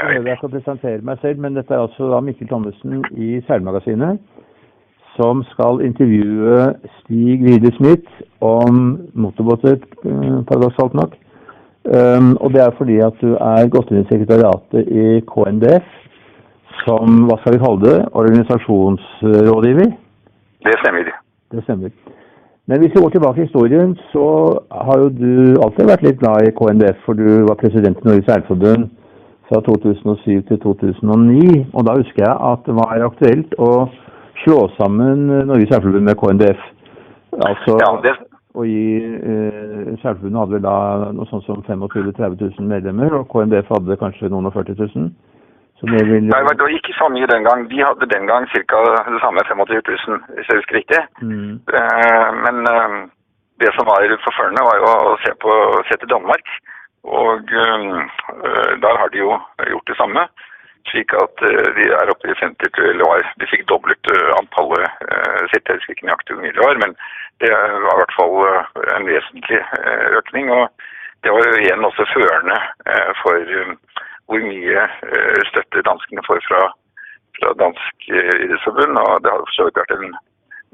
hei. Jeg skal presentere meg selv, men dette er altså da Mikkel Thommessen i Seilmagasinet som skal intervjue Stig Wide Smith om motorbåter, eh, paradoksalt nok. Um, og det er fordi at du er gått inn i sekretariatet i KNDF som, hva skal vi kalle det, organisasjonsrådgiver? Det stemmer. Det stemmer. Men hvis vi går tilbake i historien, så har jo du alltid vært litt glad i KNDF, for du var president i Norges Seilforbund fra 2007 til 2009. Og da husker jeg at det var aktuelt å slå sammen Norges Særforbund med KNDF. Altså Ja, det, å gi eh, Særforbundet hadde vel da noe sånt som 25 000-30 000 medlemmer, og KNDF hadde kanskje noen og 40 000. Så det vil nei, det var ikke så mye den gang. De hadde den gang ca. det samme 25 000, hvis jeg husker riktig. mm, Eh, men eh, det som var forførende, var jo å se, på, se til Danmark. Og eh, der har de jo gjort det samme. Slik at eh, de er oppe i 50 til, eller de fikk doblet eh, antallet uh, sitt. Jeg husker ikke nøyaktig hvor mye det var, men det var i hvert fall en vesentlig økning. Og det var jo igjen også førende for hvor mye støtte danskene får fra, fra Dansk idrettsforbund. Og det har for så vidt vært en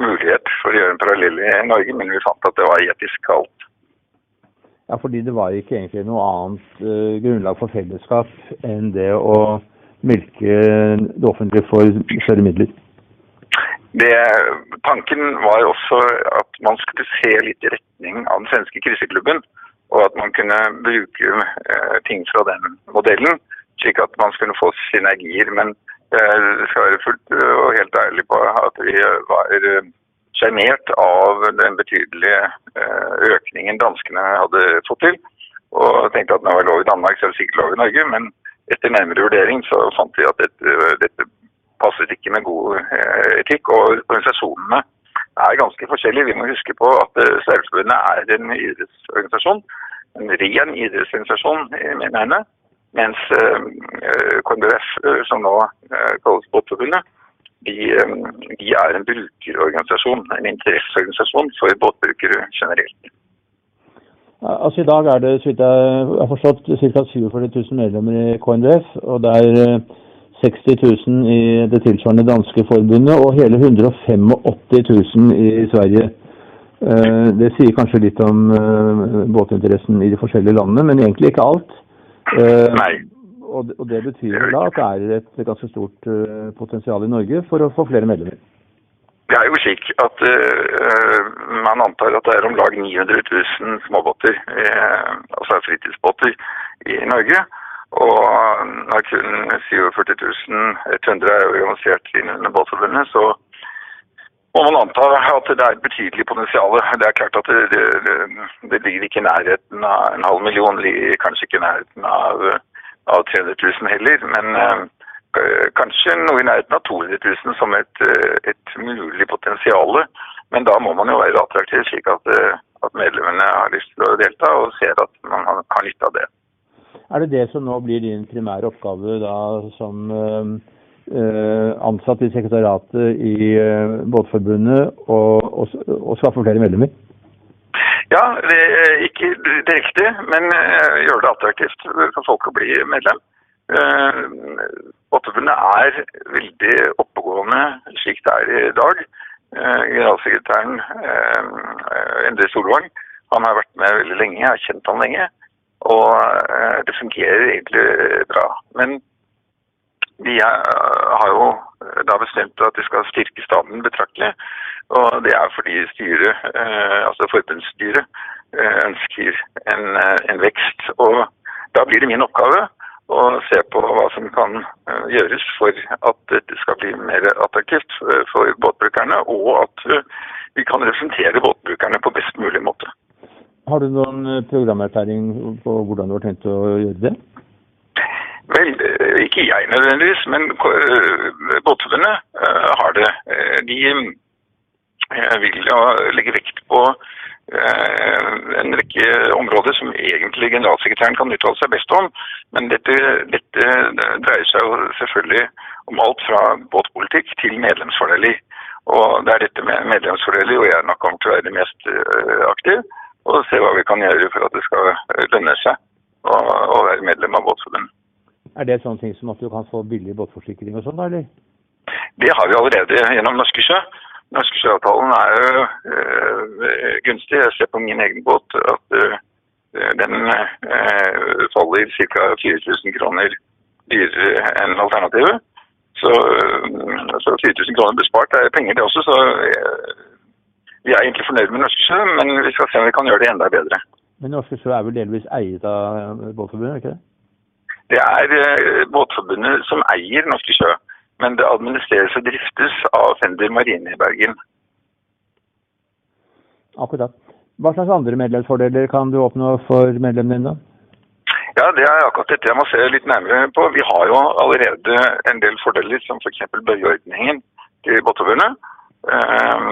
mulighet for å gjøre en parallell i Norge, men vi fant at det var etisk kaldt. Ja, fordi det var ikke egentlig noe annet uh, grunnlag for fellesskap enn det å melke det offentlige for større midler. Det, tanken var også at man skulle se litt i retning av den svenske kriseklubben, og at man kunne bruke uh, ting fra den modellen, slik at man skulle få synergier. Men jeg skal være fullt eh, og helt ærlig på at vi var sjenert av den betydelige eh, økningen danskene hadde fått til. Og tenkte at når det var lov i Danmark, så er det sikkert lov i Norge. Men etter nærmere vurdering så fant vi at dette, dette passet ikke med god eh, etikk. Og organisasjonene er ganske forskjellige. Vi må huske på at eh, Seilforbundet er en idrettsorganisasjon. En ren idrettsorganisasjon mener jeg. Mens KNBF, som nå kalles Båtforbundet, de, eh, de er en brukerorganisasjon. En interesseorganisasjon for båtbrukere generelt. Altså I dag er det så vidt jeg har forstått, ca. 47 000 medlemmer i KNDF. Og det er eh, 60 000 i det tilsvarende danske forbundet og hele 185 000 i Sverige. Eh, Det sier kanskje litt om eh, båtinteressen i de forskjellige landene, men egentlig ikke alt. Eh, Nei. Og og det betyr da at det er et ganske stort eh, potensial i Norge for å få flere medlemmer. Det er jo slik at uh, man antar at det er om lag 900 000 småbåter, uh, altså fritidsbåter, i Norge. Og når kun 47 100 er organisert inn under Båtforbundet, så må man anta at det er et betydelig potensial. Det er klart at det, det, det, ligger ikke i nærheten av en halv million, ligger kanskje ikke i nærheten av, av 300 000 heller. Men eh, kanskje noe i nærheten av 200 000 som et, eh, et mulig potensial. Men da må man jo være attraktiv, slik at, eh, at medlemmene har lyst til å delta og ser at man har, har nytte av det. Er det det som nå blir din primære oppgave da som eh, ansatt i sekretariatet i Båtforbundet og skaffe flere medlemmer? Ja, det er ikke direkte, men eh, gjøre det attraktivt for folk å bli medlem. Eh, Båtforbundet er veldig oppegående slik det er i dag. Eh, Generalsekretæren eh, Endre Solvang han har vært med veldig lenge, jeg har kjent han lenge. Og eh, det fungerer egentlig bra. Men vi er, har jo da bestemt at de skal styrke staben betraktelig. Og det er fordi styret, eh, altså forbundsstyret, eh, ønsker en, eh, en vekst. Og da blir det min oppgave å se på hva som kan eh, gjøres for at dette skal bli mer attraktivt eh, for båtbrukerne, og at eh, vi kan representere båtbrukerne på best mulig måte. Har du noen eh, programerklæring på hvordan du har tenkt å gjøre det? Vel, eh, ikke jeg nødvendigvis, men båtførerne eh, har det. Eh, De eh, vil legge vekt på eh, en rekke områder som egentlig generalsekretæren kan uttale seg best om. Men dette, dette dreier seg jo selvfølgelig om alt fra båtpolitikk til medlemsfordeler. Og det er dette med medlemsfordeler, og jeg nok kommer til å være mest eh, aktiv. Og se hva vi kan gjøre for at det skal lønne seg å være medlem av Båtforbundet. Er det sånne ting som at du kan få billig båtforsikring og sånn, da, eller? Det har vi allerede gjennom Norske Sjø. Norske Sjøavtalen er jo øh, gunstig. Jeg ser på min egen båt at øh, den øh, faller ca. 4000 kroner dyrere enn alternativet. Så, så 4000 kroner bespart er penger, det også. Så vi er egentlig fornøyd med Norske Sjø, men vi skal se om vi kan gjøre det enda bedre. Men Norske Sjø er vel delvis eiet av Båtforbundet, ikke det? Det er Båtforbundet som eier Norske Sjø men det administreres og driftes av Fender Marine i Bergen. Akkurat. Hva slags andre medlemsfordeler kan du oppnå for medlemmene dine? Ja, Det er akkurat dette jeg må se litt nærmere på. Vi har jo allerede en del fordeler, som f.eks. For bøyeordningen til Båtforbundet. Um,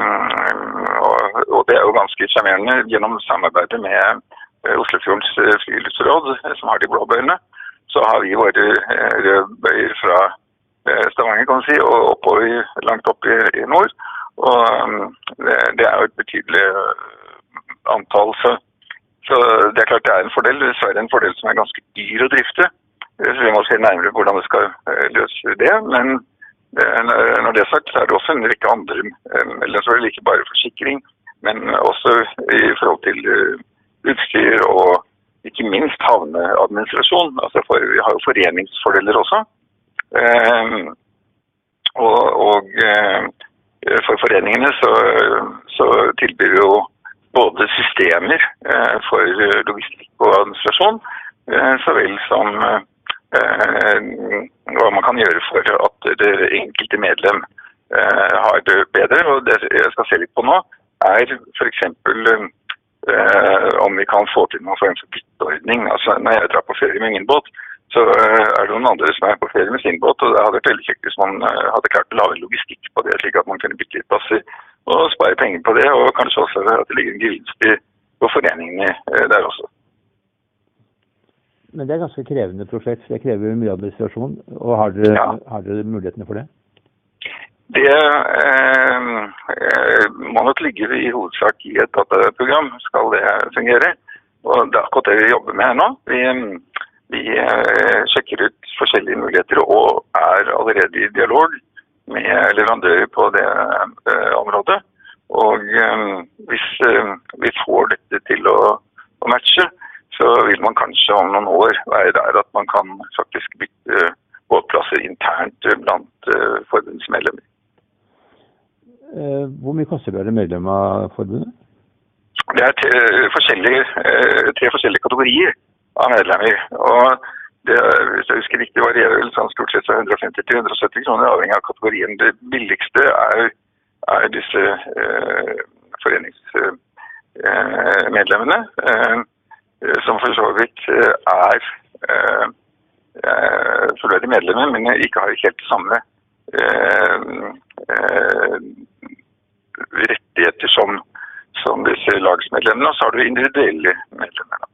og, det er jo ganske sjarmerende gjennom samarbeidet med uh, Oslofjordens uh, friluftsråd, som har de blå bøyene. Så har vi våre rødbøyer fra Eh, Stavanger, kan man si, og oppover, langt opp i, i nord. Og det, det, er jo et betydelig eh, antall. Så, så, det er klart det er en fordel. Dessverre en fordel som er ganske dyr å drifte. Så vi må se nærmere hvordan vi skal eh, løse det. Men når det er sagt, så er det også en rekke andre medlemsfordeler. Ikke bare forsikring, men også i forhold til utstyr og ikke minst havneadministrasjon. Altså for, vi har jo foreningsfordeler også. Eh, og, og eh, for foreningene så, så, tilbyr vi jo både systemer eh, for logistikk og administrasjon, eh, så vel som hva man kan gjøre for at det enkelte medlem har det bedre. Og det jeg skal se litt på nå, er f.eks. om vi kan få til noen form for bytteordning. Altså, når jeg drar på ferie med min båt, så eh, er det noen andre som er på ferie med sin båt, og det hadde vært veldig kjekt hvis man eh, hadde klart å lage logistikk på det, slik at man kunne bytte litt plasser og spare penger på det, og kanskje også at det ligger en gevinst på foreningene eh, der også. Men det er ganske krevende prosjekt, det krever mye administrasjon. og Har dere, ja. har dere mulighetene for det? Det eh, må nok ligge i hovedsak i et dataprogram, skal det fungere. Og Det er akkurat det vi jobber med her nå. Vi, vi eh, sjekker ut forskjellige muligheter og er allerede i dialog med leverandører på det eh, området. Og eh, hvis vi får dette til å, å matche, så vil man kanskje om noen år være der at man kan faktisk bytte båtplasser internt blant forbundsmedlemmer. Hvor mye koster det å være medlem av forbundet? Det er tre forskjellige, tre forskjellige kategorier av medlemmer. Og det, hvis jeg husker riktig, varierer vel sånn stort sett fra 150 til 170 kroner, avhengig av kategorien. Det billigste er, er disse eh, foreningsmedlemmene, eh, som for så vidt eh, er eh, fullverdige medlemmer, men ikke har helt det samme eh, eh, rettigheter som, som disse lagsmedlemmene. Og så har du individuelle medlemmer.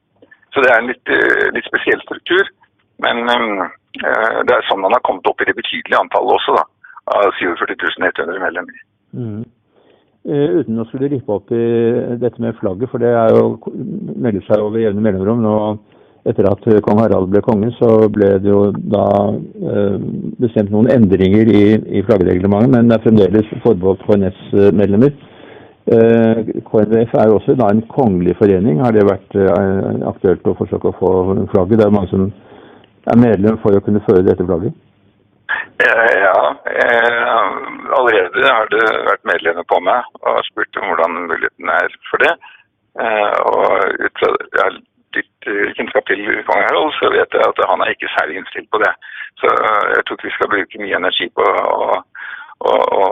Så det er en litt, eh, litt spesiell struktur. Men um, det er sånn man har kommet opp i det betydelige antallet også, da. Av 47 100 medlemmer. Mm. Uh, uten å skulle rippe opp i dette med flagget, for det er jo melder seg over jevne mellomrom. nå etter at kong Harald ble konge, så ble det jo da uh, bestemt noen endringer i, i flaggreglementet, men det er fremdeles forbeholdt KNS-medlemmer. Eh, KNVF er jo også da en kongelig forening. Har det vært eh, aktuelt å forsøke å få flagget? Det er jo mange som er medlem for å kunne føre dette flagget? Eh, ja, allerede har det vært medlemmer på meg og spurt om hvordan muligheten er for det. Og ut fra litt kjennskap til kong Harald, så vet jeg at han er ikke særlig innstilt på det. Så jeg tror ikke vi skal bruke mye energi på å å, å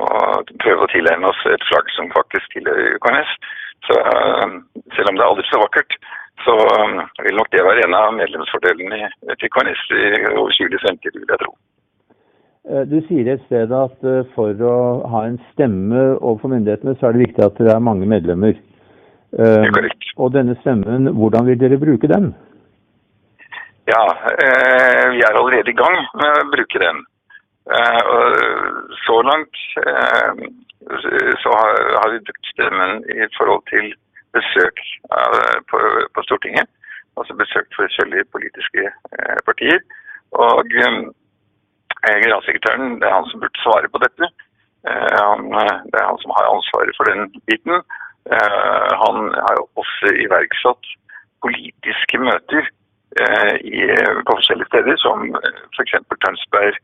prøve å tilegne oss et flagg som faktisk tilhører KNS. Så um, selv om det er aldri så vakkert, så vil nok det være en av medlemsfordelene til KNS i overskuelig fremtid, vil jeg tro. Eh, du sier et sted at eh, for å ha en stemme overfor myndighetene, så er det viktig at det er mange medlemmer. Korrekt. Og denne stemmen, hvordan vil dere bruke den? Ja, eh, vi er allerede i gang med å bruke den. Eh, så langt eh, så har vi brukt stemmen i forhold til besøk på, Stortinget. Altså besøkt forskjellige politiske eh, partier. Og generalsekretæren, det er han som burde svare på dette. Han, det er han som har ansvaret for den biten. Han har jo også iverksatt politiske møter i, på forskjellige steder, som f.eks. Tønsberg,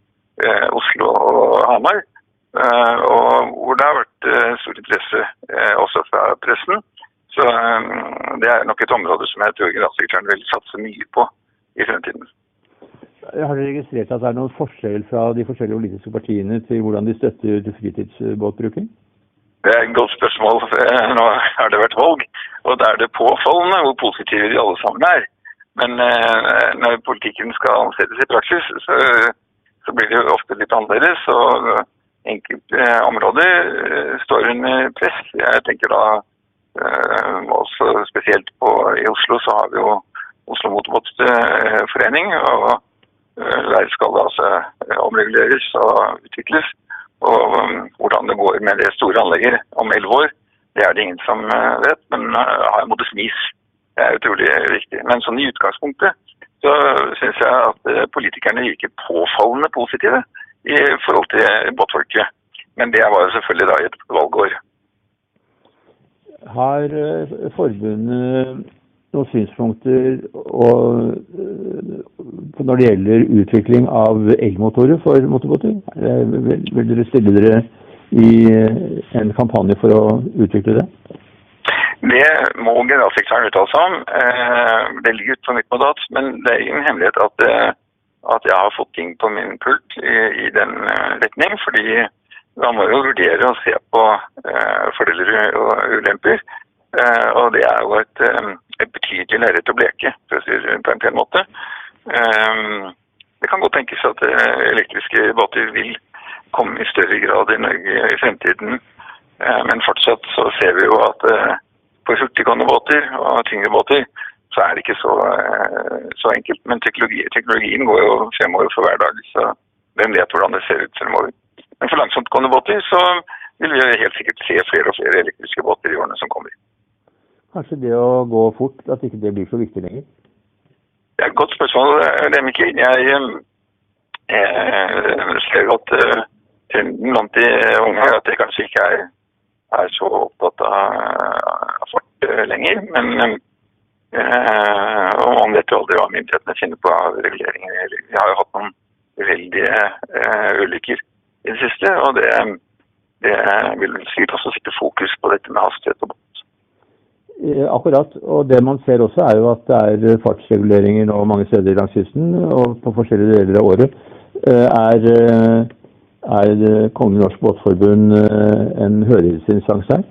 Oslo og Hamar. Og hvor det har vært stor interesse også fra pressen. Så det er nok et område som jeg tror generalsekretæren vil satse mye på i fremtiden. Har dere registrert at det er noen forskjell fra de forskjellige politiske partiene til hvordan de støtter fritidsbåtbruking? Det er et godt spørsmål. Nå har det vært valg, og da er det påfallende hvor positive de alle sammen er. Men når politikken skal ansettes i praksis, så, så blir det ofte litt annerledes. Og enkelte områder står under press. Jeg tenker da også spesielt på, i Oslo så har vi jo Oslo Motorbåtforening. og Der skal det altså omreguleres og utvikles. Og hvordan det går med det store anlegget om elleve år, det er det ingen som vet. Men har en smis. Det er utrolig viktig. Men sånn i utgangspunktet så syns jeg at politikerne virker påfallende positive i forhold til båtfolket. Men det var jo selvfølgelig da i et valgår. Har forbundet noen synspunkter og, når det gjelder utvikling av elmotorer for motorbåter? Vil dere stille dere i en kampanje for å utvikle det? Det må generalsekretæren uttale seg om. Det ligger utenfor mitt mandat, men det er ingen hemmelighet at, at jeg har fått ting på min pult i, i den retning. fordi man må jo vurdere og se på fordeler og ulemper. Og det er jo et, et betydelig lerret å bleke, for å si det på en pen måte. det kan godt tenkes at elektriske båter vil komme i større grad i Norge i fremtiden. men fortsatt så ser vi jo at på hurtiggående båter og tyngre båter så er det ikke så, så enkelt. Men teknologi, teknologien går jo fremover for hver dag, så hvem vet hvordan det ser ut fremover. Men for langsomtgående båter så vil vi helt sikkert se flere og flere elektriske båter i årene som kommer. Kanskje det å gå fort, at ikke det blir så viktig lenger? Det er et godt spørsmål, Remike. Jeg, jeg ser at trenden blant de unge er at de kanskje ikke er, er så opptatt av fart lenger. Men og man vet jo aldri hva myndighetene finner på av reguleringer. Vi har jo hatt noen uheldige ulykker i det siste, og det, det vil sikkert også sitte fokus på dette med hastighet og. Akkurat. Og det man ser også er jo at det er fartsreguleringer nå mange steder langs kysten og på forskjellige deler av året. Er, er Kongen Norsk Båtforbund en høringsinstans her?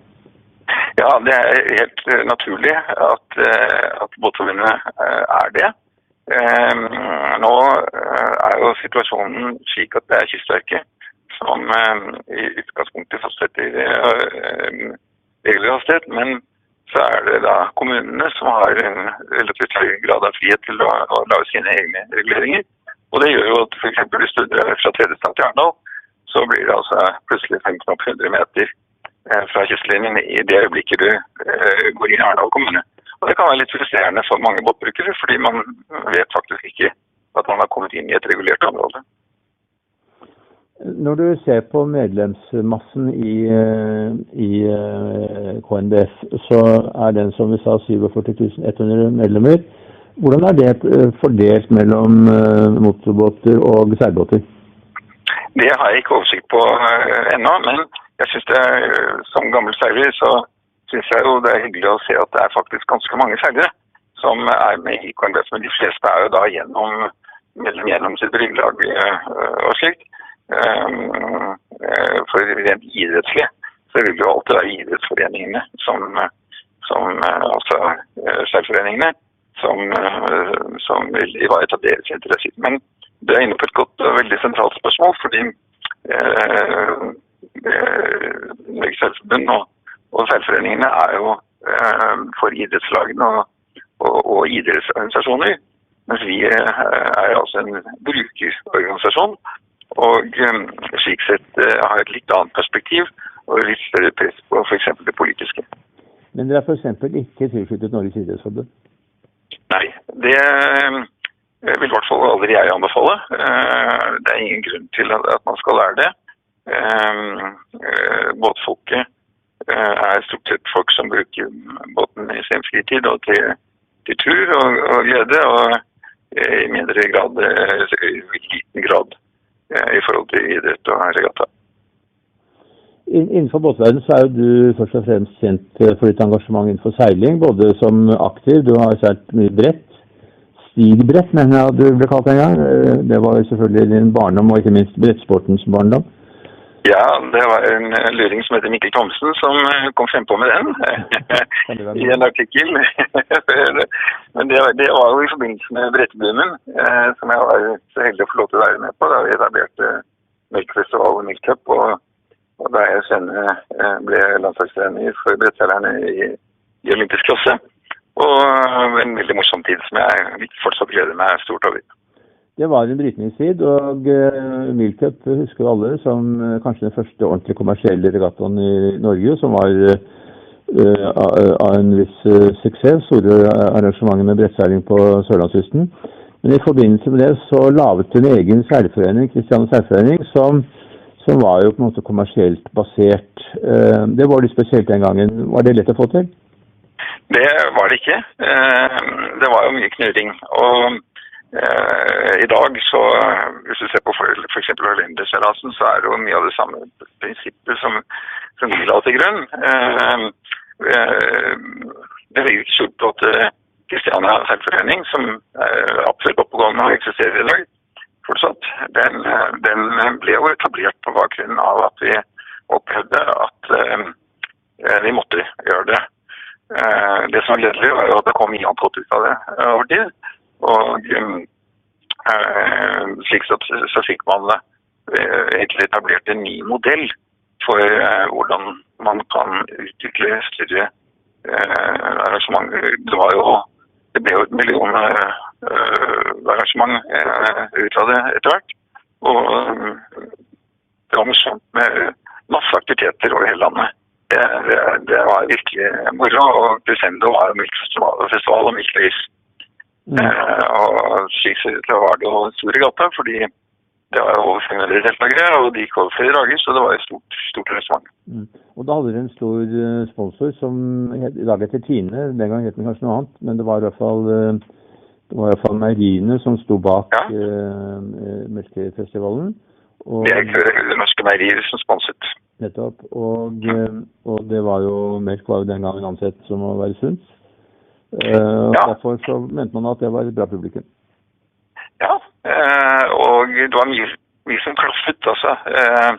Ja, det er helt naturlig at, at Båtforbundet er det. Nå er jo situasjonen slik at det er Kystverket som i utgangspunktet fastsetter regelhastighet. Men så er det da kommunene som har en relativt høy grad av frihet til å, å lage sine egne reguleringer. Og det gjør jo at f.eks. du drar fra Tredestad til Arendal, så blir det altså plutselig 1500 meter fra kystlinjen i det øyeblikket du uh, går inn i Arendal kommune. Og Det kan være litt frustrerende for mange båtbrukere, fordi man vet faktisk ikke at man har kommet inn i et regulert område. Når du ser på medlemsmassen i, i KNBF, så er den som vi sa 47.100 medlemmer. Hvordan er det fordelt mellom motorbåter og seilbåter? Det har jeg ikke oversikt på ennå, men jeg synes det som gammel seiler så syns jeg jo det er hyggelig å se at det er faktisk ganske mange seilere som er med i KNBF. Men de fleste er jo da gjennom, gjennom sitt bryggelag og slikt. For rent idrettslig så vil det jo alltid være idrettsforeningene som, som altså særforeningene som, som vil ivareta deres interesser. Men du er inne på et godt og veldig sentralt spørsmål, fordi Norges Seilforbund og, og seilforeningene er jo for idrettslagene og, og, og idrettsorganisasjoner. Mens vi er altså en brukerorganisasjon og slik sett har et litt annet perspektiv og litt større press på f.eks. det politiske. Men dere er f.eks. ikke tilsluttet Norges idrettsforbund? Nei. Det, vil i hvert fall aldri jeg anbefale. Det er ingen grunn til at man skal lære det. Båtfolket er stort sett folk som bruker båten i sin fritid og til, til tur og, og, glede, og i mindre grad, i liten grad i forhold til idrett og regatta. Innenfor båtverden så er jo du først og fremst kjent for ditt engasjement innenfor seiling, både som aktiv, du har seilt mye brett. Stigbrett mener jeg du ble kalt en gang. Det var selvfølgelig din barndom, og ikke minst brettsportens barndom. Ja, det var en luring som heter Mikkel Thomsen som kom frempå med den i en artikkel. Men det, det, var jo i forbindelse med bretteboomen, som jeg var så heldig å få lov til å være med på da vi etablerte Melkfestival og Milk Cup. Og og da jeg senere eh, ble landslagstrener for brettseilerne i, i olympisk klasse. Og en veldig morsom tid som jeg fortsatt gleder meg stort over. Det var en brytningstid, og uh, Milcup husker alle som uh, kanskje den første ordentlig kommersielle regattaen i Norge, som var uh, av en viss suksess. Store arrangementer med brettseiling på sørlandskysten. Men i forbindelse med det så laget hun egen seilforening, Kristiane seilforening, som som var jo på en måte kommersielt basert. Eh, det var litt spesielt den gangen. Var det lett å få til? Det var det ikke. Eh, det var jo mye knurring. Og eh, i dag så, hvis du ser på f.eks. Holenderseilasen, så er det jo mye av det samme prinsippet som, som vi la til grunn. Det er ikke skjult at Kristiania seilforening, som er absolutt oppegående og eksisterer i dag, fortsatt, den, den, ble jo etablert på bakgrunn av at vi opplevde at vi måtte gjøre det. Det som var gledelig, var jo at det kom mye godt ut av det over tid. Og slik så, så, fikk man egentlig etablert en ny modell for hvordan man kan utvikle større arrangementer. Det var jo det ble jo et millionarrangement uh, ut av det etter hvert. Og det var morsomt med masse aktiviteter over hele landet. Det, det, det var virkelig moro. Og Crescendo var jo festival og Milkdays. Mm. Uh, og slik sett var det jo en stor gata, fordi det var over 500 deltakere, og de gikk over flere dager, så det var et stort, stort arrangement. Mm. Og da hadde dere en stor eh, sponsor som i dag heter Tine. Den gang het den kanskje noe annet, men det var i hvert fall eh, det var i hvert fall meieriene som sto bak ja. uh, Melkefestivalen. Og, det Norske Meierier som sponset. Nettopp. Og, og, det var jo melk var jo den gangen ansett som å være sunt. Uh, ja. Derfor så mente man at det var et bra publikum. Ja, uh, og det var mye, mye som klaffet. altså. Uh,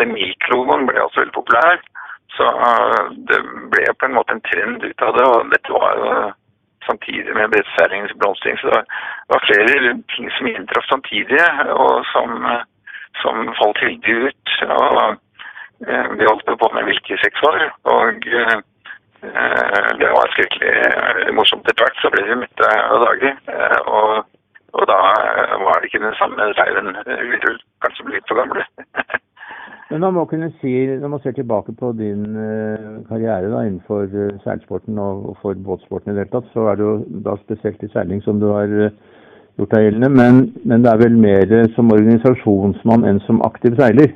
den Milk-logoen ble altså veldig populær. Så det ble på en måte en trend ut av det. Og dette var jo samtidig med bredseilingens blomstring. Så det var flere ting som inntraff samtidig, og som, som falt heldig ut. Og, vi holdt på med hvilke seks år. Og det var skrekkelig morsomt. Etter hvert så ble vi mette av dager. Og, og da var det ikke den samme seilen. Vi ville kanskje litt for gamle. Men man må kunne si, når man ser tilbake på din karriere da, innenfor seilsporten og, for båtsporten i det hele tatt, så er det jo da spesielt i seiling som du har gjort deg gjeldende. Men, men, det er vel mer som organisasjonsmann enn som aktiv seiler?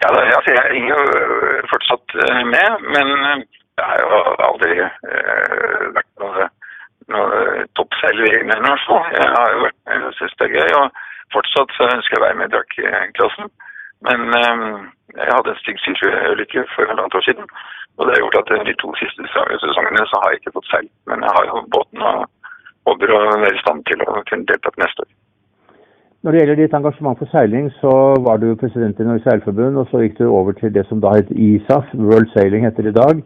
Ja, da, altså, jeg henger jo fortsatt med, men jeg har jo aldri vært noe, noe toppseiler i i hvert. Jeg har jo vært, jeg synes det er gøy, og fortsatt så ønsker jeg å være med i drakkklassen. Men eh, jeg hadde en stygg sykeulykke for halvannet år siden. Og det har gjort at de to siste sesongene så har jeg ikke fått seil. Men jeg har jo båten og håper å være i stand til å kunne delta til neste år. Når det gjelder ditt engasjement for seiling, så var du president i Norges Seilforbund, og så gikk du over til det som da het ISAF, World Sailing heter det i dag.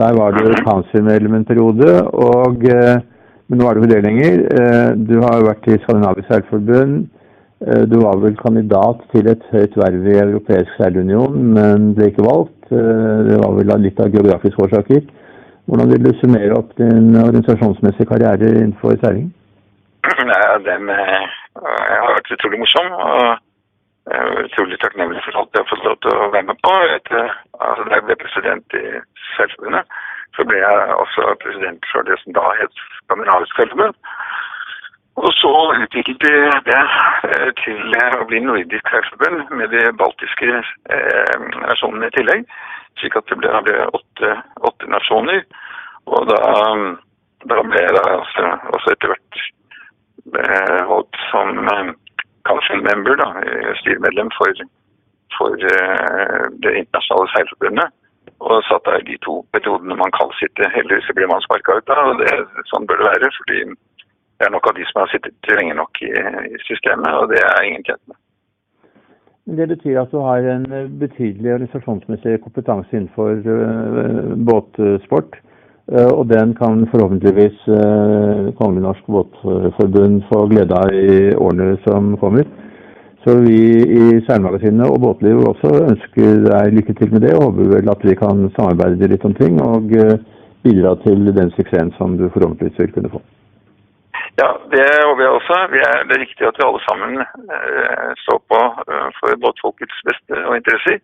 Der var mhm. council-medlem en periode, og, eh, men nå er du ikke det lenger. Eh, du har vært i Skandinavisk Seilforbund, Eh, du var vel kandidat til et høyt verv i Europeisk seilunion, men ble ikke valgt. Det var vel litt av geografiske årsaker. Hvordan vil du summere opp din organisasjonsmessige karriere innenfor seiling? Ja, den har vært utrolig morsom. og utrolig takknemlig for alt jeg har fått lov til å være med på. Etter, altså, da jeg ble president i Seilforbundet, så ble jeg også president for det som da het Skandinavisk Seilforbund. Og så utviklet vi det eh, til å bli nordisk seilforbund med de baltiske eh, nasjonene i tillegg. Slik at det ble, ble åtte, åtte, nasjoner. Og da, da ble jeg altså, også etter hvert eh, valgt som eh, council member, da, styremedlem for, for eh, det internasjonale seilforbundet. Og satt der de to metodene man kan sitte. Heldigvis ble man sparka ut da, og det, sånn bør det være. fordi det er nok av de som har sittet lenge nok i, i systemet, og det er ingen tjent med. Det betyr at du har en betydelig organisasjonsmessig kompetanse innenfor uh, båtsport. Uh, og den kan forhåpentligvis uh, Kongelig Norsk Båtforbund få glede av i årene som kommer. Så vi i Seilmagasinet og Båtliv også ønsker deg lykke til med det, og håper vel at vi kan samarbeide litt om ting og bidra til den suksessen som du forhåpentligvis vil kunne få. Ja, det håper jeg også. Er, det er viktig at vi alle sammen eh, står på eh, for båtfolkets beste og interesser.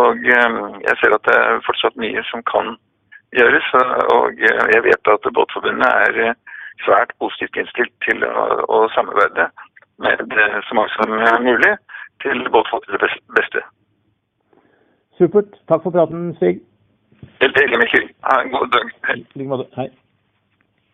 Og eh, jeg ser at det er fortsatt mye som kan gjøres. Og eh, jeg vet at Båtforbundet er eh, svært positivt innstilt til å, å samarbeide med eh, så mange som mulig til båtfolkets beste. Supert. Takk for praten, Stig. Helt enig, Mikkel. Ha en god dag. Hei.